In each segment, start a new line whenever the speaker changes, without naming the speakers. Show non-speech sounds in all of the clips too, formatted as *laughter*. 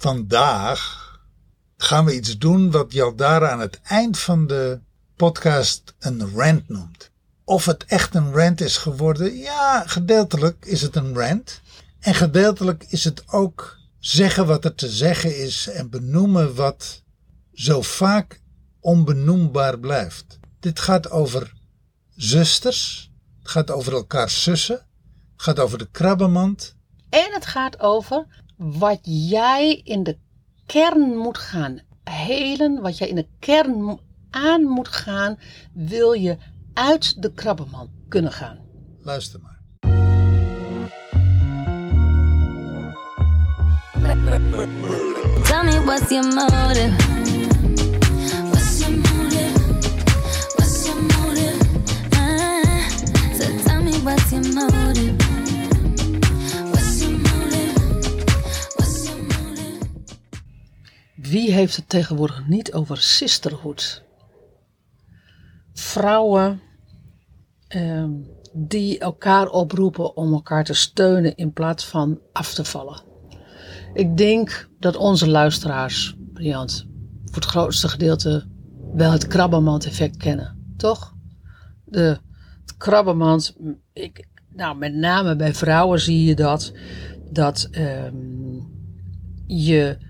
Vandaag gaan we iets doen wat Jaldara aan het eind van de podcast een rant noemt. Of het echt een rant is geworden, ja, gedeeltelijk is het een rant. En gedeeltelijk is het ook zeggen wat er te zeggen is en benoemen wat zo vaak onbenoembaar blijft. Dit gaat over zusters, het gaat over elkaar zussen, het gaat over de krabbenmand.
En het gaat over wat jij in de kern moet gaan helen, wat jij in de kern aan moet gaan, wil je uit de krabbenmand kunnen gaan.
Luister maar.
Tell me what's your motive? What's your motive? What's your motive? Ah, so tell me what's your motive?
Wie heeft het tegenwoordig niet over sisterhood? Vrouwen ehm, die elkaar oproepen om elkaar te steunen in plaats van af te vallen. Ik denk dat onze luisteraars, Briant, voor het grootste gedeelte wel het krabbenmand-effect kennen, toch? De, het ik, nou, met name bij vrouwen zie je dat, dat ehm, je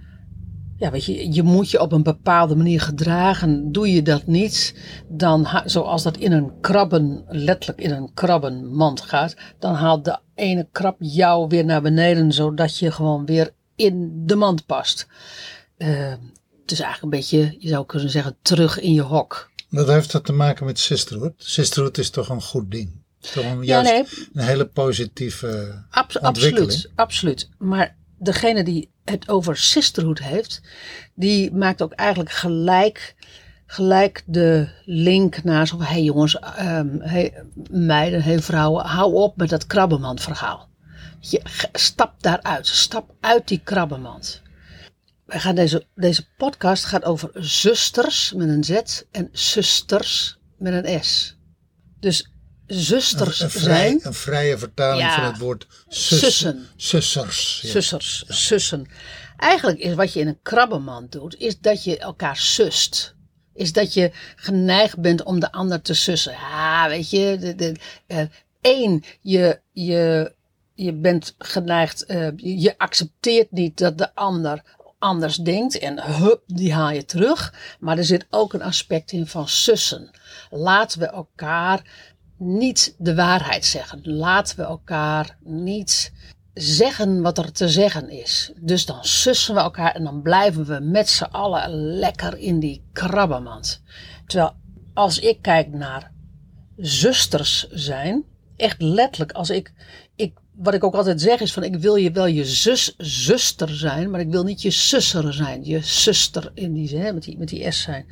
ja, weet je, je moet je op een bepaalde manier gedragen. Doe je dat niet, dan, zoals dat in een krabben, letterlijk in een krabbenmand gaat, dan haalt de ene krab jou weer naar beneden, zodat je gewoon weer in de mand past. Eh, het is eigenlijk een beetje, je zou kunnen zeggen, terug in je hok.
Wat heeft dat te maken met sisterhood? Sisterhood is toch een goed ding? Is toch een,
Ja,
juist
nee.
een hele positieve
Abs-
ontwikkeling?
absoluut, absoluut. Maar degene die het over sisterhood heeft, die maakt ook eigenlijk gelijk, gelijk de link naar zo hey jongens, ehm hey meiden, hey vrouwen, hou op met dat krabbenmand verhaal. Je, stap daaruit, stap uit die krabbenmand. Wij gaan deze, deze podcast gaat over zusters met een Z en zusters met een S. Dus zusters
een, vrij-
zijn
een vrije vertaling
Ja.
van het woord zus-
Sussen.
Sussers. ja.
Zussers, sussen. Eigenlijk is wat je in een krabbenmand doet, is dat je elkaar sust. Is dat je geneigd bent om de ander te sussen. Ja, weet je. De, de, eh, één, je, je, je bent geneigd, eh, je je accepteert niet dat de ander anders denkt. En hup, die haal je terug. Maar er zit ook een aspect in van sussen. Laten we elkaar niet de waarheid zeggen. Laten we elkaar niet zeggen wat er te zeggen is. Dus dan sussen we elkaar en dan blijven we met z'n allen lekker in die krabbenmand. Terwijl als ik kijk naar zusters zijn, echt letterlijk, als ik, ik, wat ik ook altijd zeg is van ik wil je wel je zus, zuster zijn, maar ik wil niet je susser zijn. Je zuster in die zin, met die, met die S zijn.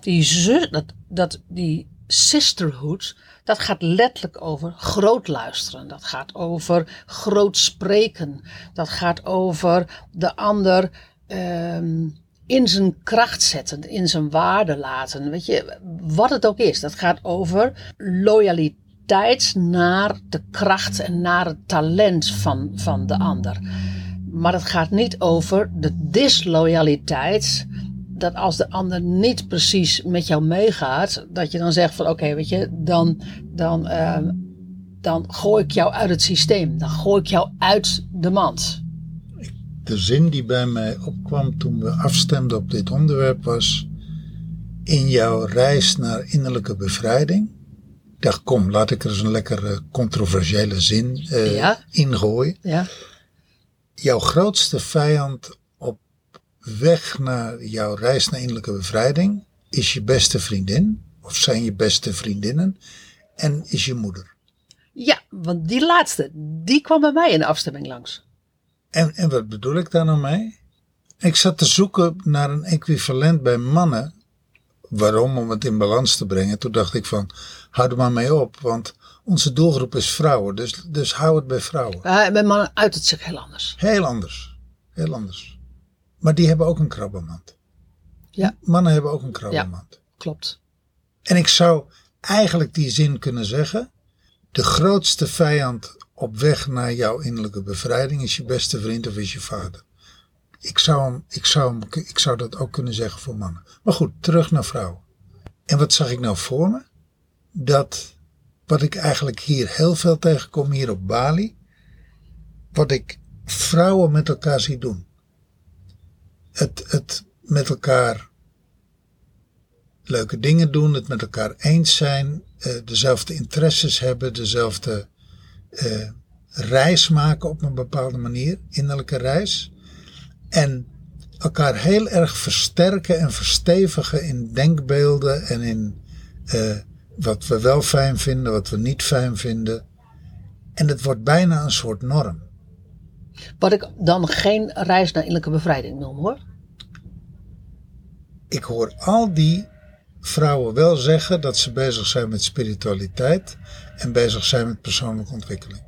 Die zus, dat, dat, die sisterhood, dat gaat letterlijk over groot luisteren. Dat gaat over groot spreken. Dat gaat over de ander ehm, in zijn kracht zetten, in zijn waarde laten. Weet je, wat het ook is. Dat gaat over loyaliteit naar de kracht en naar het talent van, van de ander. Maar het gaat niet over de disloyaliteit. Dat als de ander niet precies met jou meegaat, dat je dan zegt van oké, weet je, dan, dan, eh, dan gooi ik jou uit het systeem. Dan gooi ik jou uit de mand.
De zin die bij mij opkwam toen we afstemden op dit onderwerp was: In jouw reis naar innerlijke bevrijding. Ik dacht, kom, laat ik er eens een lekkere controversiële zin eh,
Ja.
ingooien.
Ja,
Jouw grootste vijand weg naar jouw reis naar innerlijke bevrijding is je beste vriendin, of zijn je beste vriendinnen, en is je moeder.
ja want die laatste, die kwam bij mij in de afstemming langs.
En, en wat bedoel ik daar nou mee? Ik zat te zoeken naar een equivalent bij mannen. Waarom? Om het in balans te brengen. Toen dacht ik van, hou er maar mee op. Want onze doelgroep is vrouwen. Dus, dus hou het bij vrouwen.
Uh, bij mannen uit het zich heel anders.
Heel anders. Heel anders. Maar die hebben ook een krabbenmand.
Ja,
Mannen hebben ook een krabbenmand.
klopt.
En ik zou eigenlijk die zin kunnen zeggen. De grootste vijand op weg naar jouw innerlijke bevrijding is je beste vriend of is je vader. ik zou, hem, ik, zou hem, ik zou dat ook kunnen zeggen voor mannen. Maar goed, terug naar vrouwen. En wat zag ik nou voor me? Dat wat ik eigenlijk hier heel veel tegenkom, hier op Bali, wat ik vrouwen met elkaar zie doen. Het, het met elkaar leuke dingen doen, het met elkaar eens zijn, eh, dezelfde interesses hebben, dezelfde eh, reis maken op een bepaalde manier, innerlijke reis. En elkaar heel erg versterken en verstevigen in denkbeelden en in eh, wat we wel fijn vinden, wat we niet fijn vinden. En het wordt bijna een soort norm.
Wat ik dan geen reis naar innerlijke bevrijding noem hoor.
Ik hoor al die vrouwen wel zeggen dat ze bezig zijn met spiritualiteit en bezig zijn met persoonlijke ontwikkeling.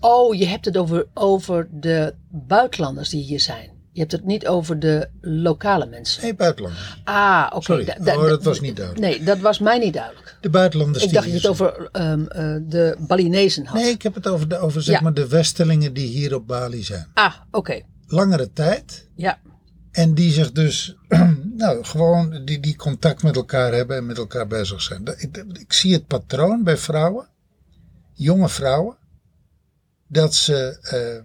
Oh, je hebt het over, over de buitenlanders die hier zijn. Je hebt het niet over de lokale mensen.
Nee, buitenlanders.
Ah, oké.
Sorry,
Da- da-
oh, dat
da-
was niet duidelijk.
Nee, dat was mij niet duidelijk.
De buitenlanders
Ik dacht dat je het over ehm, eh, de Balinezen had.
Nee, ik heb het over, de, over zeg
Ja.
maar de Westelingen die hier op Bali zijn.
Ah, oké.
Langere tijd.
Ja.
En die zich dus, *clears throat* nou, gewoon die, die contact met elkaar hebben en met elkaar bezig zijn. Ik zie het patroon bij vrouwen, jonge vrouwen, dat ze eh,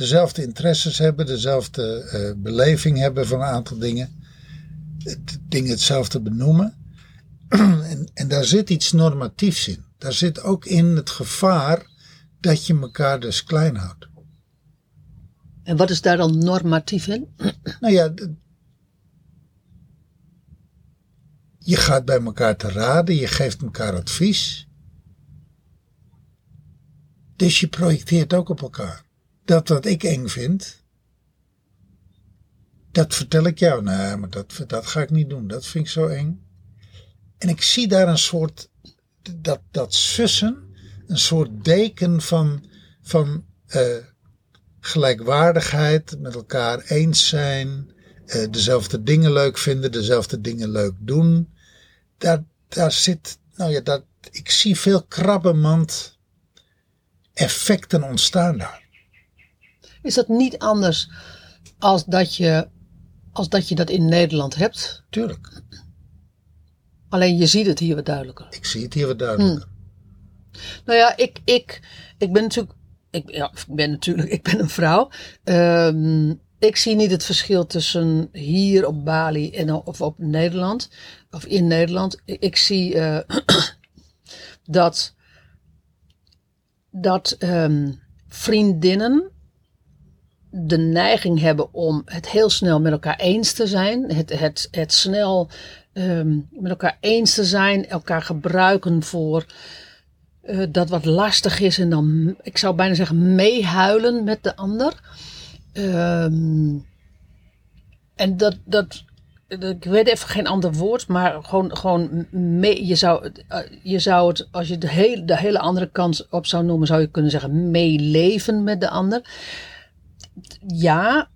dezelfde interesses hebben, dezelfde eh, beleving hebben van een aantal dingen, het- dingen hetzelfde benoemen. *clears throat* en, en daar zit iets normatiefs in. Daar zit ook in het gevaar dat je elkaar dus klein houdt.
En wat is daar dan normatief in? *clears throat*
Nou ja, je gaat bij elkaar te raden, je geeft elkaar advies. Dus je projecteert ook op elkaar. Dat wat ik eng vind, dat vertel ik jou. Nee, maar dat, dat ga ik niet doen. Dat vind ik zo eng. En ik zie daar een soort, dat, dat sussen, een soort deken van, van eh, gelijkwaardigheid, met elkaar eens zijn, eh, dezelfde dingen leuk vinden, dezelfde dingen leuk doen. Daar, daar zit, nou ja, dat, ik zie veel krabbenmand effecten ontstaan daar.
Is dat niet anders als dat je, als dat, je dat in Nederland hebt?
Tuurlijk,
Alleen je ziet het hier wat duidelijker.
ik zie het hier wat duidelijker.
Nou ja, ik, ik, ik ben natuurlijk. Ik, ja, ik ben natuurlijk, *laughs* ik ben een vrouw. Ehm, ik zie niet het verschil tussen hier op Bali en of op Nederland. Of in Nederland. Ik, ik zie eh, *clears throat* dat, dat ehm, vriendinnen de neiging hebben om het heel snel met elkaar eens te zijn. Het, het, het snel ehm, met elkaar eens te zijn. Elkaar gebruiken voor eh, dat wat lastig is. En dan, ik zou bijna zeggen, meehuilen met de ander. Ehm, en dat, dat, ik weet even geen ander woord, maar gewoon, gewoon mee, je, zou, je zou het, als je de de hele andere kant op zou noemen, zou je kunnen zeggen meeleven met de ander. Ja,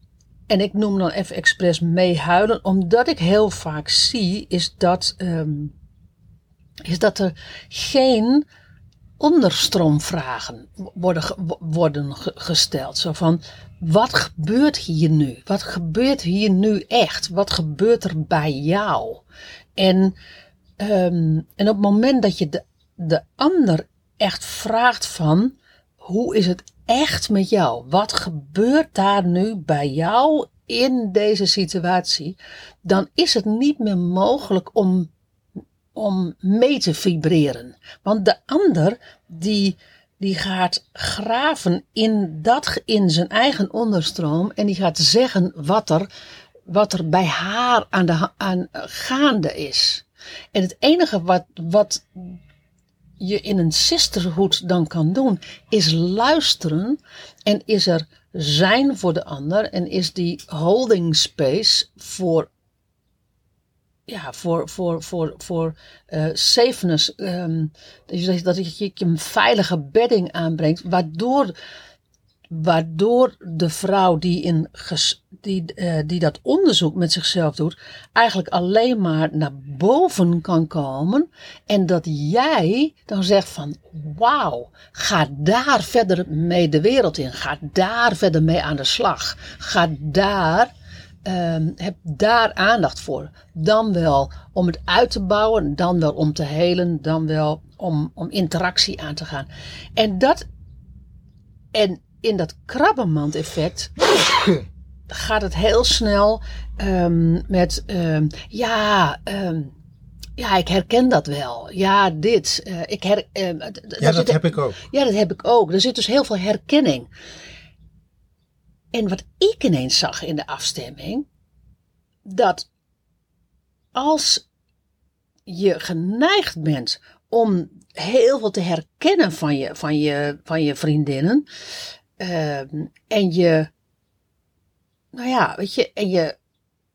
en ik noem dan even expres meehuilen, omdat ik heel vaak zie, is dat, ehm, is dat er geen onderstroomvragen worden, worden ge- gesteld. Zo van, wat gebeurt hier nu? Wat gebeurt hier nu echt? Wat gebeurt er bij jou? En, ehm, en op het moment dat je de, de ander echt vraagt van, hoe is het echt met jou? Wat gebeurt daar nu bij jou in deze situatie? Dan is het niet meer mogelijk om om mee te vibreren. Want de ander die, die gaat graven in, dat, in zijn eigen onderstroom en die gaat zeggen wat er, wat er bij haar aan de, aan, eh, gaande is. En het enige wat, wat je in een sisterhood dan kan doen, is luisteren en is er zijn voor de ander en is die holding space voor ja, voor, voor, voor, voor eh safeness. ehm, dat je, dat je een veilige bedding aanbrengt, waardoor waardoor de vrouw die, in ges- die, eh, die dat onderzoek met zichzelf doet, eigenlijk alleen maar naar boven kan komen. En dat jij dan zegt van wauw, ga daar verder mee de wereld in. Ga daar verder mee aan de slag. Ga daar, ehm, heb daar aandacht voor. Dan wel om het uit te bouwen, dan wel om te helen, dan wel om, om interactie aan te gaan. En dat en in dat krabbenmand-effect gaat het heel snel ehm, met, ehm, ja, ehm, ja, ik herken dat wel. Ja, dit. eh, ik her,
Ja, dat
zit-
heb ik ook.
ja, dat heb ik ook. Er zit dus heel veel herkenning. En wat ik ineens zag in de afstemming, dat als je geneigd bent om heel veel te herkennen van je, van je, van je vriendinnen, en je, nou ja, weet je, en je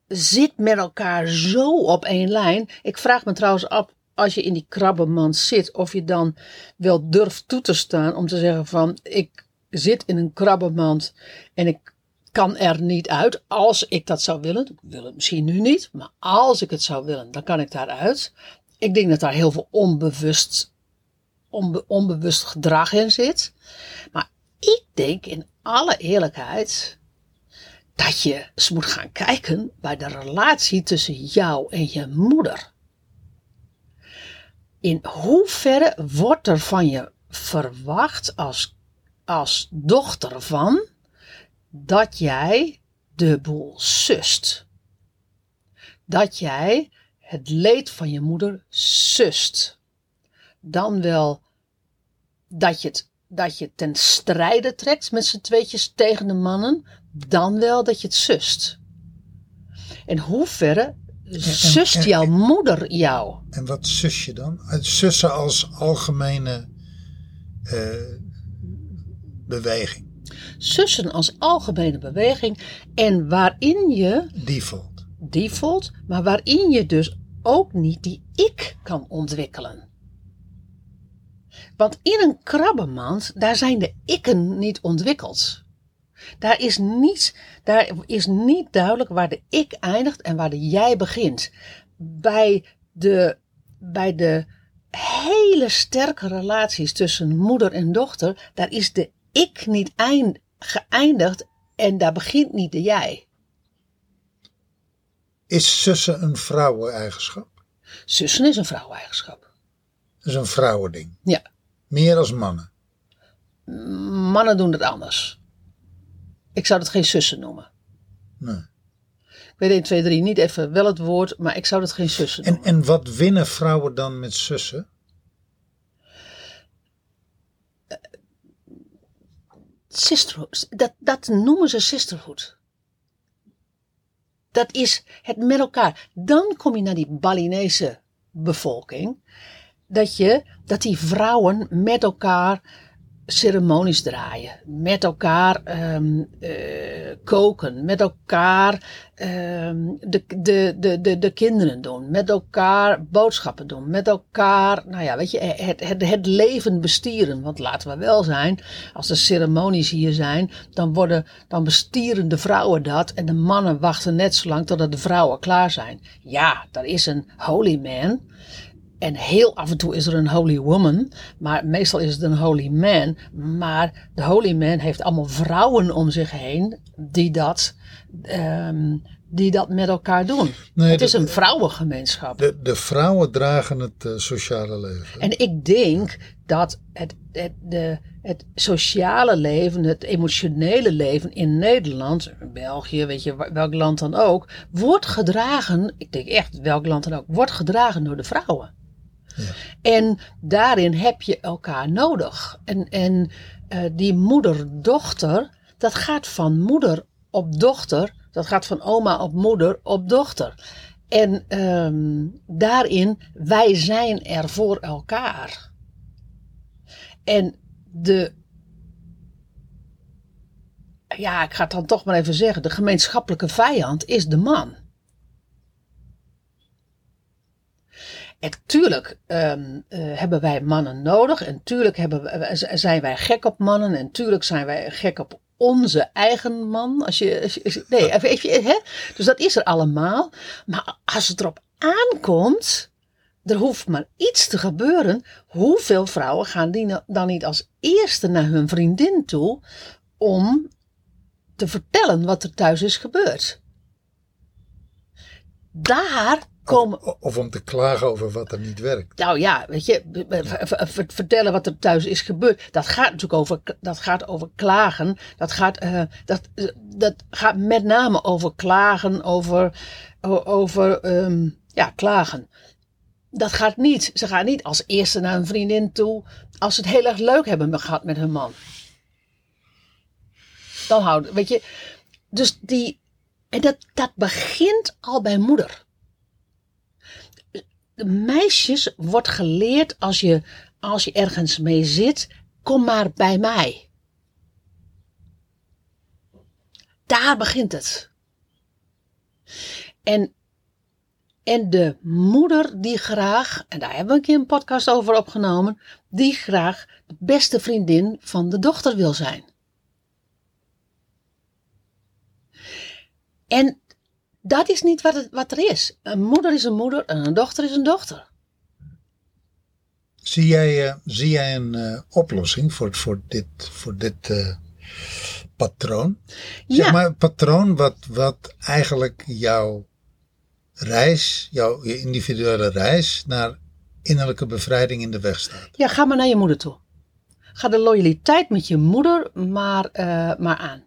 zit met elkaar zo op één lijn. Ik vraag me trouwens af, als je in die krabbenmand zit, of je dan wel durft toe te staan om te zeggen van, ik zit in een krabbenmand en ik kan er niet uit. Als ik dat zou willen, ik wil het misschien nu niet, maar als ik het zou willen, dan kan ik daaruit. Ik denk dat daar heel veel onbewust, onbe- onbewust gedrag in zit. Maar ik denk in alle eerlijkheid dat je eens moet gaan kijken bij de relatie tussen jou en je moeder. In hoeverre wordt er van je verwacht als, als dochter van dat jij de boel sust? Dat jij het leed van je moeder sust. Dan wel dat je het, dat je ten strijde trekt met z'n tweetjes tegen de mannen, dan wel dat je het sust. In hoeverre sust
en-
jouw moeder jou?
En wat zus je dan? Sussen als algemene eh, beweging.
Sussen als algemene beweging en waarin je
Default.
default, maar waarin je dus ook niet die ik kan ontwikkelen. Want in een krabbenmand, daar zijn de ikken niet ontwikkeld. Daar is, niet, daar is niet duidelijk waar de ik eindigt en waar de jij begint. Bij de, bij de hele sterke relaties tussen moeder en dochter, daar is de ik niet eind, geëindigd en daar begint niet de jij.
Is sussen een vrouweneigenschap?
Zussen is een vrouweneigenschap.
Dat is een vrouwending.
Ja,
Meer als mannen.
mannen doen het anders. Ik zou het geen zussen noemen.
Nee.
Ik weet 1, 2, 3 niet even wel het woord, maar ik zou het geen zussen
En,
noemen.
en wat winnen vrouwen dan met sussen?
Sisterhood, dat, dat noemen ze sisterhood. Dat is het met elkaar. Dan kom je naar die Balinese bevolking. Dat, je, dat die vrouwen met elkaar ceremonies draaien. Met elkaar ehm, eh, koken. Met elkaar ehm, de, de, de, de, de kinderen doen. Met elkaar boodschappen doen. Met elkaar, nou ja, weet je, het, het, het leven bestieren. Want laten we wel zijn, als er ceremonies hier zijn, dan, worden, dan bestieren de vrouwen dat. En de mannen wachten net zo lang totdat de vrouwen klaar zijn. Ja, daar is een holy man. En heel af en toe is er een holy woman, maar meestal is het een holy man. Maar de holy man heeft allemaal vrouwen om zich heen die dat, ehm, die dat met elkaar doen.
Nee,
het is een vrouwengemeenschap.
De, de vrouwen dragen het eh, sociale leven.
En ik denk dat het, het, de, het sociale leven, het emotionele leven in Nederland, België, weet je, welk land dan ook, wordt gedragen, ik denk echt welk land dan ook, wordt gedragen door de vrouwen. En daarin heb je elkaar nodig. En, en eh, die moeder-dochter, dat gaat van moeder op dochter, dat gaat van oma op moeder op dochter. En ehm, daarin, wij zijn er voor elkaar. En de, ja, ik ga het dan toch maar even zeggen, de gemeenschappelijke vijand is de man. En tuurlijk eh, hebben wij mannen nodig. En tuurlijk hebben zijn wij gek op mannen. En tuurlijk zijn wij gek op onze eigen man. Als je- nee, even, even, hè? Dus dat is er allemaal. Maar als het erop aankomt, er hoeft maar iets te gebeuren. Hoeveel vrouwen gaan die nou- dan niet als eerste naar hun vriendin toe om te vertellen wat er thuis is gebeurd? Daar komen.
Of om te klagen over wat er niet werkt.
Nou ja, weet je, vertellen wat er thuis is gebeurd. Dat gaat natuurlijk over, dat gaat over klagen. Dat gaat, eh, dat, dat gaat met name over klagen, over, over ehm, ja, klagen. Dat gaat niet. Ze gaan niet als eerste naar een vriendin toe als ze het heel erg leuk hebben gehad met hun man. Dan houden, weet je. Dus die, en dat, dat begint al bij moeder de meisjes wordt geleerd als je, als je ergens mee zit, kom maar bij mij. Daar begint het. En, en de moeder die graag, en daar hebben we een keer een podcast over opgenomen, die graag de beste vriendin van de dochter wil zijn. En dat is niet wat, het, wat er is. Een moeder is een moeder en een dochter is een dochter.
Zie jij, eh, zie jij een eh, oplossing voor, voor dit, voor dit eh, patroon? Zeg
Ja.
maar een patroon wat, wat eigenlijk jouw reis, jouw individuele reis naar innerlijke bevrijding in de weg staat.
Ja, ga maar naar je moeder toe. Ga de loyaliteit met je moeder maar, maar aan.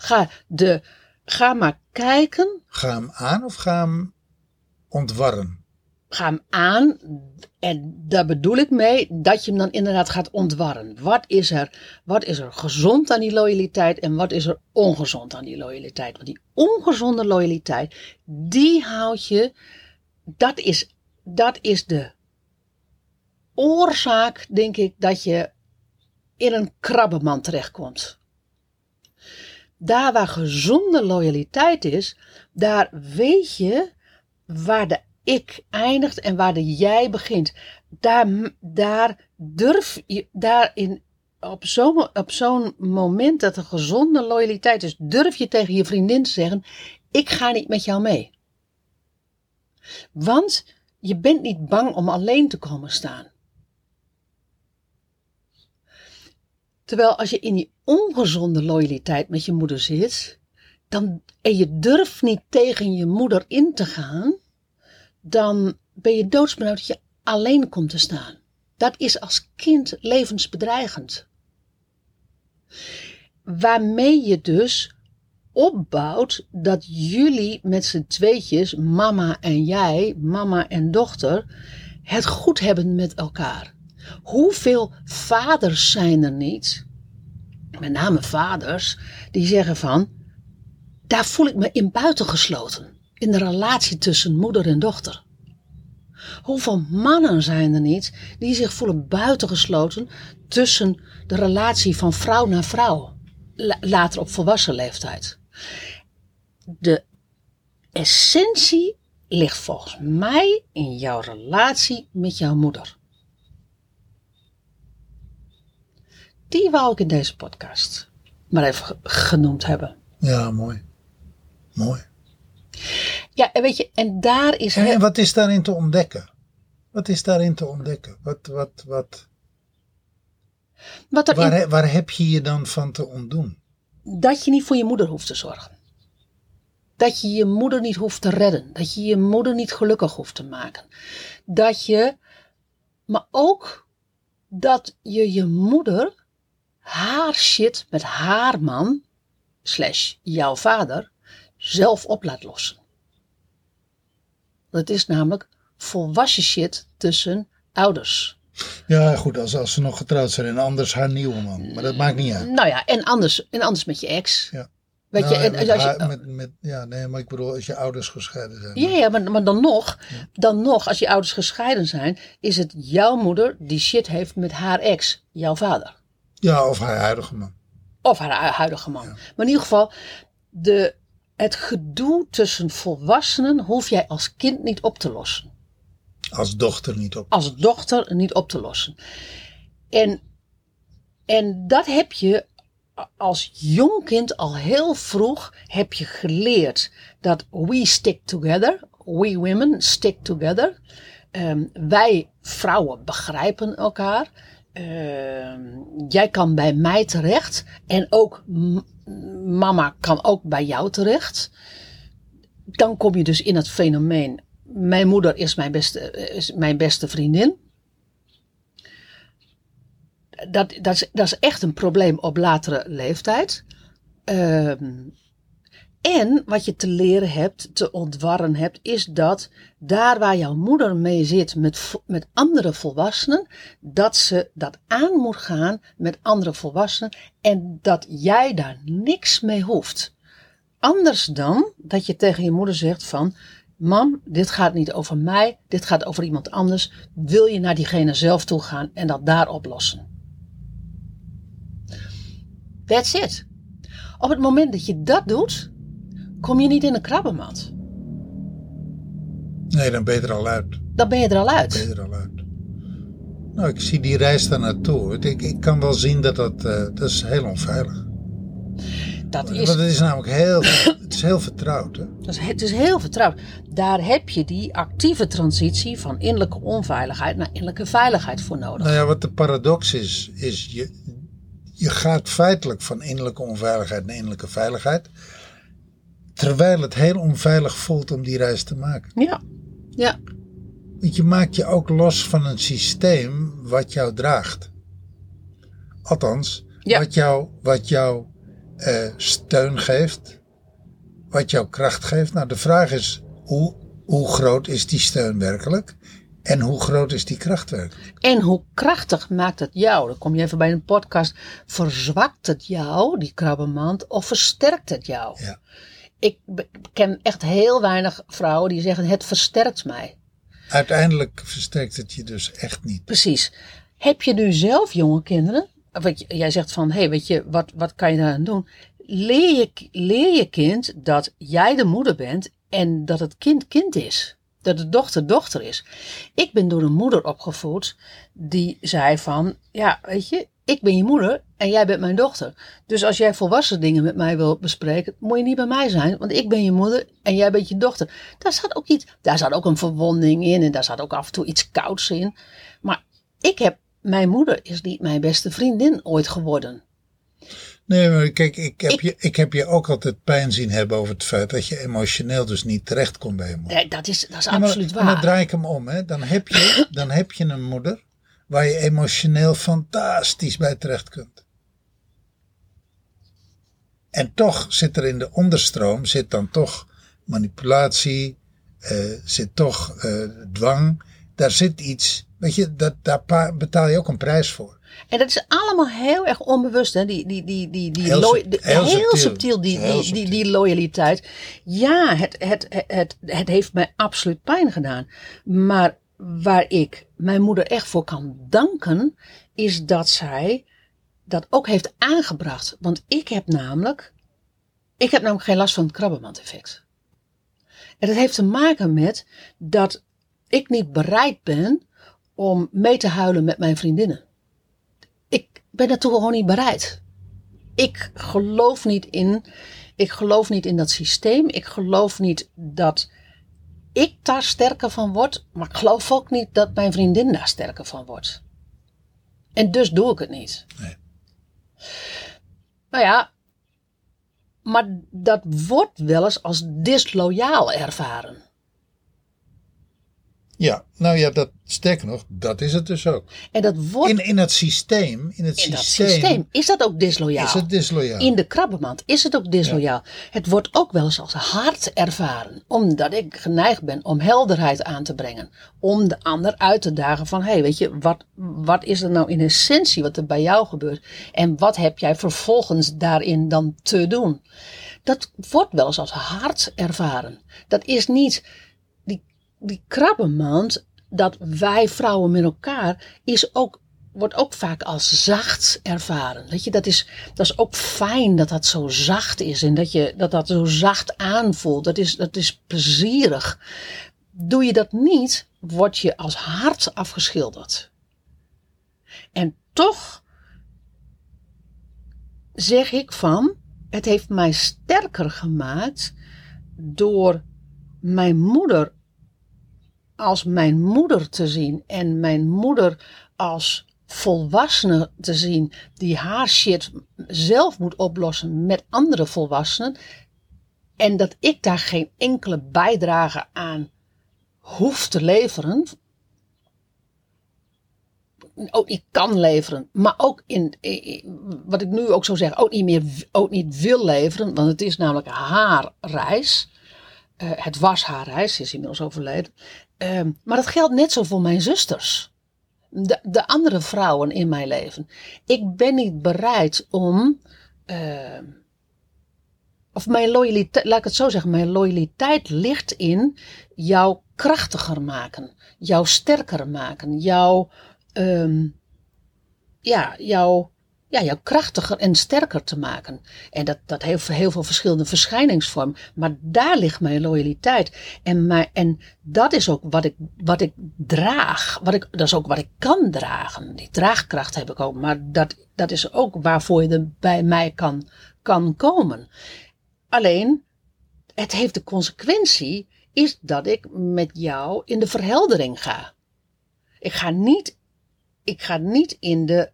Ga, de, ga maar kijken,
Ga hem aan of ga hem ontwarren?
ga hem aan. En daar bedoel ik mee dat je hem dan inderdaad gaat ontwarren. Wat is er, wat is er gezond aan die loyaliteit en wat is er ongezond aan die loyaliteit? Want die ongezonde loyaliteit, die houd je, dat is, dat is de oorzaak, denk ik, dat je in een krabbenmand terechtkomt. Daar waar gezonde loyaliteit is, daar weet je waar de ik eindigt en waar de jij begint. Daar, daar durf je, daarin, op zo'n op zo'n moment dat er gezonde loyaliteit is, durf je tegen je vriendin te zeggen: Ik ga niet met jou mee. Want je bent niet bang om alleen te komen staan. Terwijl als je in die ongezonde loyaliteit met je moeder zit, dan, en je durft niet tegen je moeder in te gaan, dan ben je doodsbenauwd dat je alleen komt te staan. Dat is als kind levensbedreigend. Waarmee je dus opbouwt dat jullie met z'n tweetjes, mama en jij, mama en dochter, het goed hebben met elkaar. Hoeveel vaders zijn er niet, met name vaders, die zeggen van, daar voel ik me in buitengesloten. In de relatie tussen moeder en dochter. Hoeveel mannen zijn er niet die zich voelen buitengesloten tussen de relatie van vrouw naar vrouw. La- later op volwassen leeftijd. De essentie ligt volgens mij in jouw relatie met jouw moeder. Die wou ik in deze podcast maar even ge- genoemd hebben.
Ja, mooi. Mooi.
Ja, en weet je, en daar is
En, wat is daarin te ontdekken? Wat is daarin te ontdekken? Wat, wat, wat,
Wat
waar, waar heb je je dan van te ontdoen?
dat je niet voor je moeder hoeft te zorgen. Dat je je moeder niet hoeft te redden. Dat je je moeder niet gelukkig hoeft te maken. Dat je, maar ook dat je je moeder haar shit met haar man, slash jouw vader, zelf op laat lossen. Dat is namelijk volwassen shit tussen ouders.
Ja, goed, als, als ze nog getrouwd zijn en anders haar nieuwe man. Maar dat maakt niet uit.
Nou ja, en anders, en anders met je ex.
Ja.
Weet
Nou,
je, en
met
als je,
met, met, ja, nee, maar ik bedoel, als je ouders gescheiden zijn.
Ja, ja maar, maar dan nog, dan nog, als je ouders gescheiden zijn, is het jouw moeder die shit heeft met haar ex, jouw vader.
Ja, of haar huidige man.
Of haar hu- huidige man. Maar in ieder geval, de, het gedoe tussen volwassenen hoef jij als kind niet op te lossen.
Als dochter niet op.
Als dochter niet op te lossen. En, en dat heb je als jong kind al heel vroeg heb je geleerd dat we stick together, we women stick together. Ehm, wij vrouwen begrijpen elkaar. Ehm, jij kan bij mij terecht en ook mama kan ook bij jou terecht. Dan kom je dus in het fenomeen. Mijn moeder is mijn beste, is mijn beste vriendin. Dat, dat, is, dat is echt een probleem op latere leeftijd. Ehm, en wat je te leren hebt, te ontwarren hebt, is dat daar waar jouw moeder mee zit met, met andere volwassenen, dat ze dat aan moet gaan met andere volwassenen en dat jij daar niks mee hoeft. Anders dan dat je tegen je moeder zegt van, mam, dit gaat niet over mij, dit gaat over iemand anders. Wil je naar diegene zelf toe gaan en dat daar oplossen? That's it. Op het moment dat je dat doet, kom je niet in een krabbenmand.
Nee, dan ben je er al uit.
Dan ben je er al
Ben je
uit.
er al uit. Nou, ik zie die reis daar naartoe. Ik, ik kan wel zien dat dat, eh, dat is heel onveilig.
Dat
Want
is,
het is namelijk heel, het is heel vertrouwd. Hè?
dat is, het is heel vertrouwd. Daar heb je die actieve transitie van innerlijke onveiligheid naar innerlijke veiligheid voor nodig.
Nou ja, wat de paradox is, is je, je gaat feitelijk van innerlijke onveiligheid naar innerlijke veiligheid. Terwijl het heel onveilig voelt om die reis te maken.
Ja, ja,
Want je maakt je ook los van een systeem wat jou draagt. Althans,
Ja.
wat jou, wat jou eh, steun geeft, wat jou kracht geeft. Nou, de vraag is, hoe, hoe groot is die steun werkelijk? En hoe groot is die kracht werkelijk?
En hoe krachtig maakt het jou? Dan kom je even bij een podcast. Verzwakt het jou, die krabbenmand, of versterkt het jou?
Ja.
Ik ken echt heel weinig vrouwen die zeggen: het versterkt mij.
Uiteindelijk versterkt het je dus echt niet.
Precies. Heb je nu zelf jonge kinderen? Wat jij zegt van: hé, hey, weet je, wat, wat kan je daaraan doen? Leer je, leer je kind dat jij de moeder bent en dat het kind kind is. Dat de dochter dochter is. Ik ben door een moeder opgevoed die zei van, ja, weet je, ik ben je moeder en jij bent mijn dochter. Dus als jij volwassen dingen met mij wil bespreken, moet je niet bij mij zijn, want ik ben je moeder en jij bent je dochter. Daar zat ook iets, daar zat ook een verwonding in en daar zat ook af en toe iets kouds in. Maar ik heb, mijn moeder is niet mijn beste vriendin ooit geworden.
Nee, maar kijk, ik heb,
Ik-
Je, ik heb je ook altijd pijn zien hebben over het feit dat je emotioneel dus niet terecht kon bij je moeder.
Nee, dat is, dat is
Ja, maar-
absoluut
En dan
waar.
draai ik hem om. Hè. Dan, heb je, dan heb je een moeder waar je emotioneel fantastisch bij terecht kunt. En toch zit er in de onderstroom, zit dan toch manipulatie, eh, zit toch eh, dwang. Daar zit iets, weet je, dat, daar betaal je ook een prijs voor.
En dat is allemaal heel erg onbewust, hè? Die, die, die, die, die
Heel
loy-
sub-
de-
heel
heel,
subtiel.
subtiel, die,
Heel
die, die,
subtiel.
die loyaliteit. Ja, het, het, het, het, het heeft mij absoluut pijn gedaan. Maar waar ik mijn moeder echt voor kan danken, is dat zij dat ook heeft aangebracht. Want ik heb namelijk, ik heb namelijk geen last van het krabbenmand-effect. En dat heeft te maken met dat ik niet bereid ben om mee te huilen met mijn vriendinnen. Ik ben daartoe gewoon niet bereid. Ik geloof niet in, ik geloof niet in dat systeem. Ik geloof niet dat ik daar sterker van word. Maar ik geloof ook niet dat mijn vriendin daar sterker van wordt. En dus doe ik het niet.
Nee.
Nou ja, maar dat wordt wel eens als disloyaal ervaren.
Ja, nou ja, dat, sterker nog, dat is het dus ook.
En dat wordt
In, in het systeem, in het
in dat
systeem,
systeem is dat ook disloyaal.
is het disloyaal.
In de krabbenmand is het ook disloyaal. Het wordt ook wel eens als hard ervaren. Omdat ik geneigd ben om helderheid aan te brengen. Om de ander uit te dagen van, hé, hey, weet je, wat, wat is er nou in essentie wat er bij jou gebeurt? En wat heb jij vervolgens daarin dan te doen? Dat wordt wel eens als hard ervaren. Dat is niet die, krabbenmand, dat wij vrouwen met elkaar, is ook wordt ook vaak als zacht ervaren. Weet je, dat is, dat is ook fijn dat dat zo zacht is en dat je, dat, dat zo zacht aanvoelt. Dat is, dat is plezierig. Doe je dat niet, word je als hard afgeschilderd. En toch zeg ik van, het heeft mij sterker gemaakt door mijn moeder als mijn moeder te zien en mijn moeder als volwassene te zien die haar shit zelf moet oplossen met andere volwassenen en dat ik daar geen enkele bijdrage aan hoef te leveren, ook niet kan leveren, maar ook in, wat ik nu ook zou zeggen, ook niet meer, ook niet wil leveren, want het is namelijk haar reis. Uh, het was haar reis, ze is inmiddels overleden. Uh, maar dat geldt net zo voor mijn zusters. De, de andere vrouwen in mijn leven. Ik ben niet bereid om. Uh, of mijn loyaliteit, laat ik het zo zeggen, mijn loyaliteit ligt in jou krachtiger maken, jou sterker maken, jou um, ja, jou, ja, jou krachtiger en sterker te maken. En dat, dat heeft heel veel verschillende verschijningsvormen. Maar daar ligt mijn loyaliteit. En, maar, en dat is ook wat ik, wat ik draag. Wat ik, dat is ook wat ik kan dragen. Die draagkracht heb ik ook. Maar dat, dat is ook waarvoor je bij mij kan, kan komen. Alleen, het heeft de consequentie, is dat ik met jou in de verheldering ga. Ik ga niet ik ga niet in de,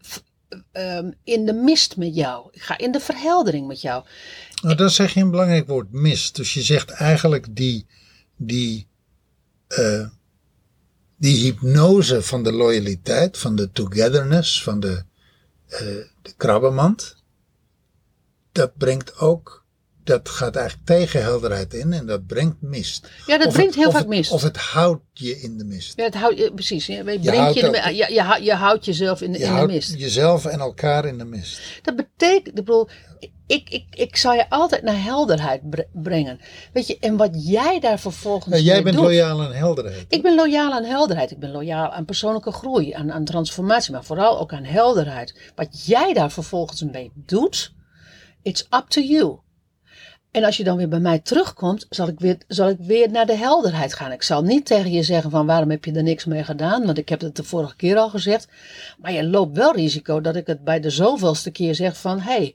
um, in de mist met jou. Ik ga in de verheldering met jou.
Nou, dan zeg je een belangrijk woord, mist. Dus je zegt eigenlijk die, die, uh, die hypnose van de loyaliteit, van de togetherness, van de, uh, de krabbenmand. Dat brengt ook dat gaat eigenlijk tegen helderheid in en dat brengt mist.
Ja, dat
of
brengt
het,
heel vaak
het,
mist.
Of het houdt je in de mist.
Ja, het houdt, je, precies. Je, je,
houdt
je, je, je, je houdt jezelf in,
Je
in de
houdt
mist.
jezelf en elkaar in de mist.
Dat betekent, ik bedoel, ik, ik, ik zal je altijd naar helderheid bre- brengen. Weet je, en wat jij daar vervolgens
Nou, jij bent
doet.
loyaal aan helderheid.
Ik ben loyaal aan helderheid. Ik ben loyaal aan persoonlijke groei, aan, aan transformatie, maar vooral ook aan helderheid. Wat jij daar vervolgens mee doet, it's up to you. En als je dan weer bij mij terugkomt, zal ik, weer, zal ik weer naar de helderheid gaan. Ik zal niet tegen je zeggen van waarom heb je er niks mee gedaan, want ik heb het de vorige keer al gezegd. Maar je loopt wel risico dat ik het bij de zoveelste keer zeg van hé, hey,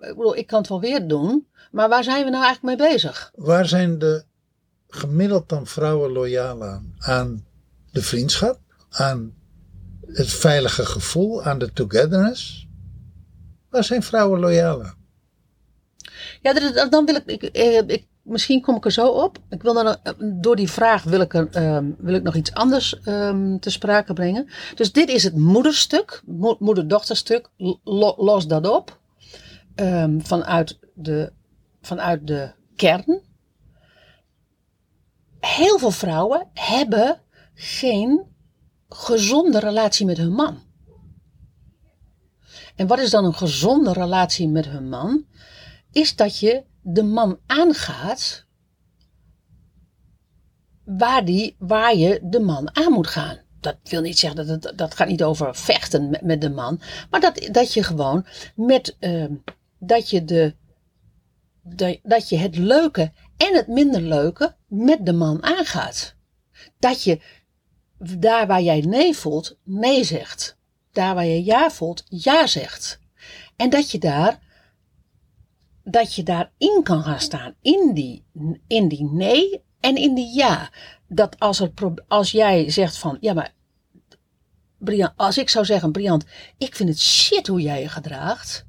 ik, ik kan het wel weer doen, maar waar zijn we nou eigenlijk mee bezig?
Waar zijn de gemiddeld dan vrouwen loyaal aan? Aan de vriendschap, aan het veilige gevoel, aan de togetherness. Waar zijn vrouwen loyaal aan?
Ja, dan wil ik, eh, ik, misschien kom ik er zo op. Ik wil dan, eh, door die vraag wil ik, er, ehm, wil ik nog iets anders ehm, te sprake brengen. Dus dit is het moederstuk, mo- moeder-dochterstuk. Lo- los dat op. Ehm, vanuit, de, vanuit de kern. Heel veel vrouwen hebben geen gezonde relatie met hun man. En wat is dan een gezonde relatie met hun man? Is dat je de man aangaat waar, die, waar je de man aan moet gaan. Dat wil niet zeggen dat het, dat gaat niet over vechten met, met de man, maar dat, dat je gewoon met ehm, dat je de dat, dat je het leuke en het minder leuke met de man aangaat. Dat je daar waar jij nee voelt, nee zegt. Daar waar je ja voelt, ja zegt. En dat je daar dat je daarin kan gaan staan. In die, in die nee en in die ja. Dat als, er, als jij zegt van, ja maar, Brian, als ik zou zeggen, Briant, ik vind het shit hoe jij je gedraagt.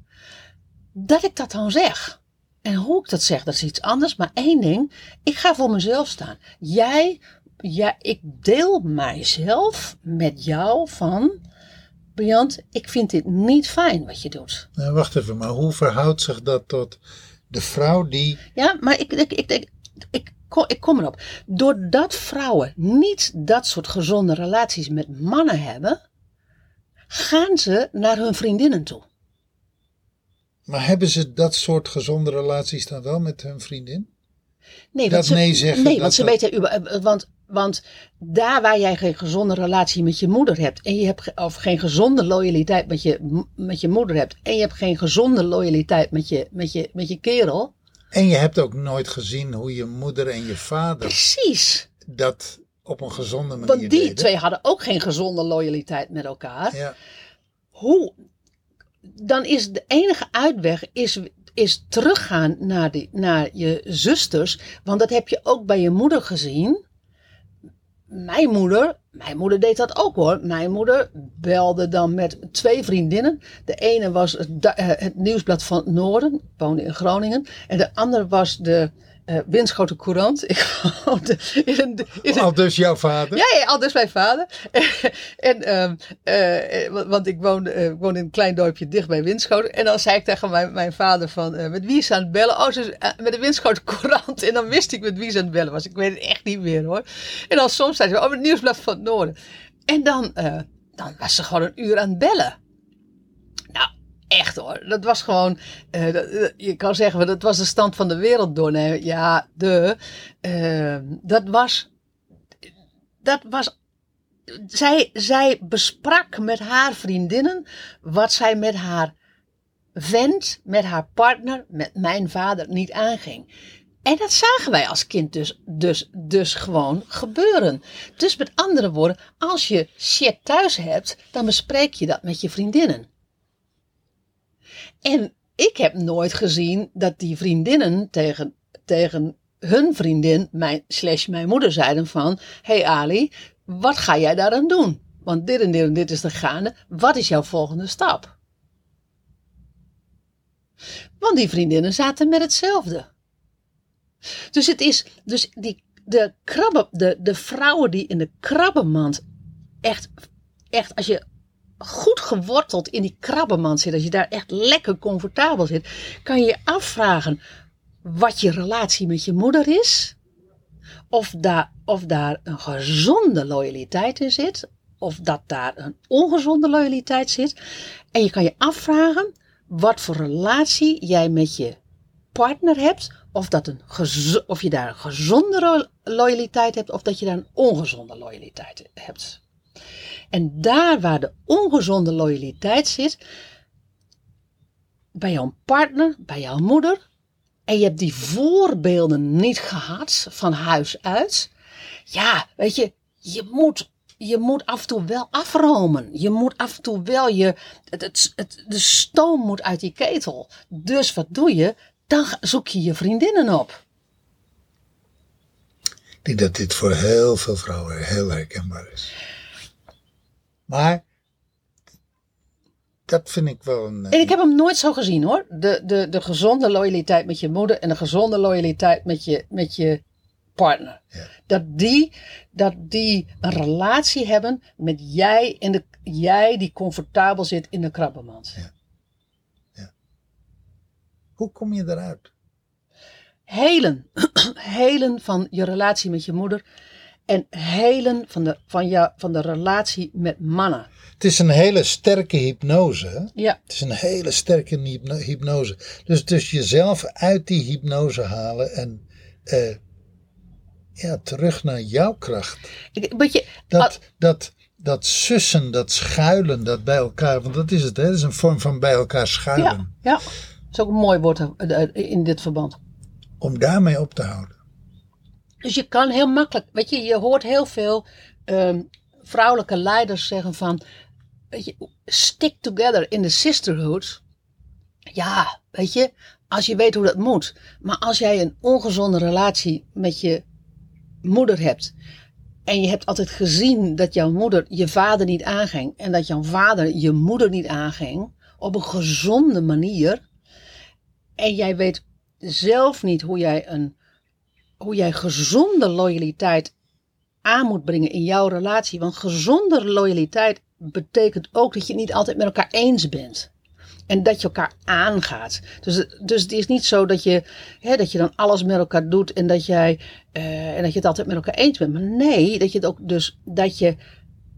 Dat ik dat dan zeg. En hoe ik dat zeg, dat is iets anders. Maar één ding, ik ga voor mezelf staan. Jij, ja, ik deel mijzelf met jou van, Briant, ik vind dit niet fijn wat je doet.
Nou, wacht even, maar hoe verhoudt zich dat tot de vrouw die.
Ja, maar ik, ik, ik, ik, ik, kom, ik kom erop. Doordat vrouwen niet dat soort gezonde relaties met mannen hebben, gaan ze naar hun vriendinnen toe.
Maar hebben ze dat soort gezonde relaties dan wel met hun vriendin?
Nee,
Dat
ze,
nee zeggen,
Nee, want ze
dat-
weten. eh, Want Want daar waar jij geen gezonde relatie met je moeder hebt. En je hebt of geen gezonde loyaliteit met je, met je moeder hebt. En je hebt geen gezonde loyaliteit met je, met je, met je kerel.
En je hebt ook nooit gezien hoe je moeder en je vader
Precies.
dat op een gezonde manier
Want die
deden.
twee hadden ook geen gezonde loyaliteit met elkaar.
Ja,
Hoe? Dan is de enige uitweg is, is teruggaan naar, die, naar je zusters. Want dat heb je ook bij je moeder gezien. Mijn moeder, mijn moeder deed dat ook hoor. Mijn moeder belde dan met twee vriendinnen. De ene was het, eh, Nieuwsblad van Noorden, woonde in Groningen. En de andere was de eh Winschoten Courant. Ik woonde in een, in een,
al dus jouw vader.
ja, ja, al dus mijn vader. *laughs* en, ehm, eh, eh, want ik woonde, ik woonde in een klein dorpje dicht bij Winschoten. En dan zei ik tegen mijn, mijn vader van, met wie is ze aan het bellen? Oh, ze met de Winschoten Courant. En dan wist ik met wie ze aan het bellen was. Ik weet het echt niet meer hoor. En dan soms zei ze, oh, met het Nieuwsblad van het Noorden. En dan, dan was ze gewoon een uur aan het bellen. Echt hoor. Dat was gewoon, eh, dat- eh, je kan zeggen, dat was de stand van de wereld doornemen. Ja, de, eh, dat was, dat was, zij, zij besprak met haar vriendinnen wat zij met haar vent, met haar partner, met mijn vader niet aanging. En dat zagen wij als kind dus, dus, dus gewoon gebeuren. Dus met andere woorden, als je shit thuis hebt, dan bespreek je dat met je vriendinnen. En ik heb nooit gezien dat die vriendinnen tegen, tegen hun vriendin, mijn, slash mijn moeder, zeiden van... hey Ali, wat ga jij daaraan doen? Want dit en dit en dit is er gaande. Wat is jouw volgende stap? Want die vriendinnen zaten met hetzelfde. Dus het is, dus die, de krabben, de, de vrouwen die in de krabbenmand echt, echt, als je goed geworteld in die krabbenmand zit, als je daar echt lekker comfortabel zit, kan je je afvragen wat je relatie met je moeder is. Of daar, of daar een gezonde loyaliteit in zit. Of dat daar een ongezonde loyaliteit zit. En je kan je afvragen wat voor relatie jij met je partner hebt. Of, dat een of je daar een gezonde loyaliteit hebt. Of dat je daar een ongezonde loyaliteit hebt. En daar waar de ongezonde loyaliteit zit, bij jouw partner, bij jouw moeder, en je hebt die voorbeelden niet gehad van huis uit, ja, weet je, je moet, je moet af en toe wel afromen. Je moet af en toe wel je, het, het, de stoom moet uit die ketel. Dus wat doe je? Dan zoek je je vriendinnen op.
Ik denk dat dit voor heel veel vrouwen heel herkenbaar is. Maar dat vind ik wel een.
En ik heb hem nooit zo gezien hoor. De, de, de gezonde loyaliteit met je moeder en de gezonde loyaliteit met je, met je partner.
Ja.
Dat, die, dat die een relatie hebben met jij, in de, jij die comfortabel zit in de krabbenmand.
Ja. Hoe kom je eruit?
Helen. *clears throat* helen van je relatie met je moeder. En helen van de, van, jou, van de relatie met mannen.
Het is een hele sterke hypnose.
Ja,
Het is een hele sterke hypno- hypnose. Dus, dus jezelf uit die hypnose halen en eh, ja, terug naar jouw kracht.
ik, je,
Dat, dat, dat sussen, dat schuilen, dat bij elkaar, want dat is het, hè? dat is een vorm van bij elkaar schuilen.
ja, ja, dat is ook een mooi woord eh, in dit verband.
Om daarmee op te houden.
Dus je kan heel makkelijk, weet je, je hoort heel veel ehm, vrouwelijke leiders zeggen van, weet je, stick together in the sisterhood. Ja, weet je, als je weet hoe dat moet. Maar als jij een ongezonde relatie met je moeder hebt. En je hebt altijd gezien dat jouw moeder je vader niet aanging. En dat jouw vader je moeder niet aanging. Op een gezonde manier. En jij weet zelf niet hoe jij een hoe jij gezonde loyaliteit aan moet brengen in jouw relatie. Want gezonde loyaliteit betekent ook dat je het niet altijd met elkaar eens bent. En dat je elkaar aangaat. Dus, dus het is niet zo dat je, hè, dat je dan alles met elkaar doet en dat, jij, eh, en dat je het altijd met elkaar eens bent. Maar nee, dat je ook dus dat je,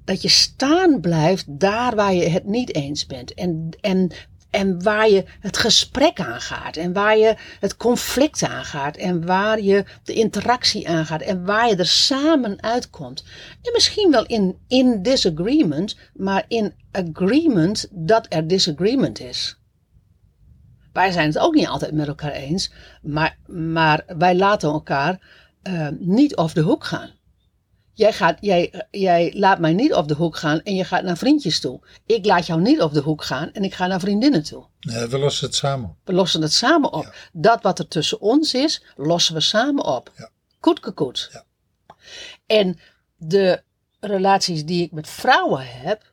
dat je staan blijft daar waar je het niet eens bent. En, en En waar je het gesprek aangaat. En waar je het conflict aangaat. En waar je de interactie aangaat. En waar je er samen uitkomt. En misschien wel in, in disagreement. Maar in agreement dat er disagreement is. Wij zijn het ook niet altijd met elkaar eens. Maar, maar wij laten elkaar uh, niet over de hoek gaan. Jij, gaat, jij, jij laat mij niet op de hoek gaan en je gaat naar vriendjes toe. Ik laat jou niet op de hoek gaan en ik ga naar vriendinnen toe.
Nee, we lossen het samen op.
We lossen het samen op.
Ja.
Dat wat er tussen ons is, lossen we samen op.
Ja.
Koet, koet, koet.
Ja.
En de relaties die ik met vrouwen heb,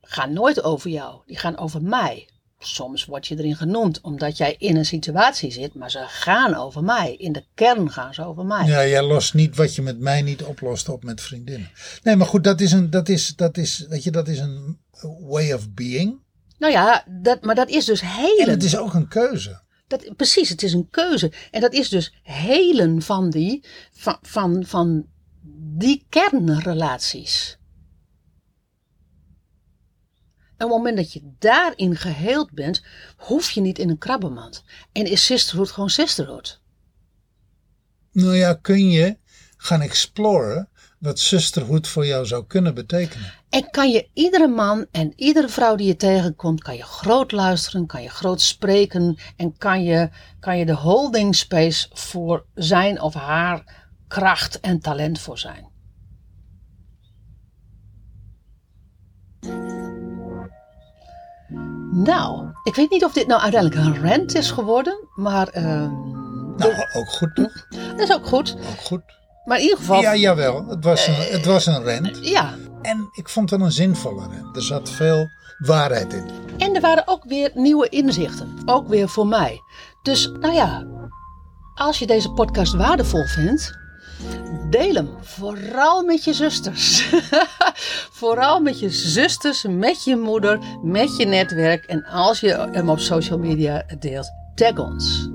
gaan nooit over jou. Die gaan over mij. Soms word je erin genoemd omdat jij in een situatie zit, maar ze gaan over mij. In de kern gaan ze over mij.
Ja, jij lost niet wat je met mij niet oplost op met vriendinnen. Nee, maar goed, dat is een, dat is, dat is, weet je, dat is een way of being.
Nou ja, dat, maar dat is dus
En
helen.
het is ook een keuze.
Dat, precies, het is een keuze. En dat is dus helen van die, van, van, van die kernrelaties. En op het moment dat je daarin geheeld bent, hoef je niet in een krabbenmand. En is sisterhood gewoon sisterhood.
Nou ja, kun je gaan exploren wat sisterhood voor jou zou kunnen betekenen.
En kan je iedere man en iedere vrouw die je tegenkomt, kan je groot luisteren, kan je groot spreken en kan je, kan je de holding space voor zijn of haar kracht en talent voor zijn. Nou, ik weet niet of dit nou uiteindelijk een rant is geworden, maar ehm,
Nou, ook goed toch? *laughs*
dat is ook goed.
Ook goed.
Maar in ieder geval,
Ja, jawel. Het was een, het was een rent.
ja.
En ik vond het een zinvolle rent. Er zat veel waarheid in.
En er waren ook weer nieuwe inzichten. Ook weer voor mij. Dus nou ja, als je deze podcast waardevol vindt, deel hem. Vooral met je zusters. *laughs* Vooral met je zusters, met je moeder, met je netwerk. En als je hem op social media deelt, tag ons.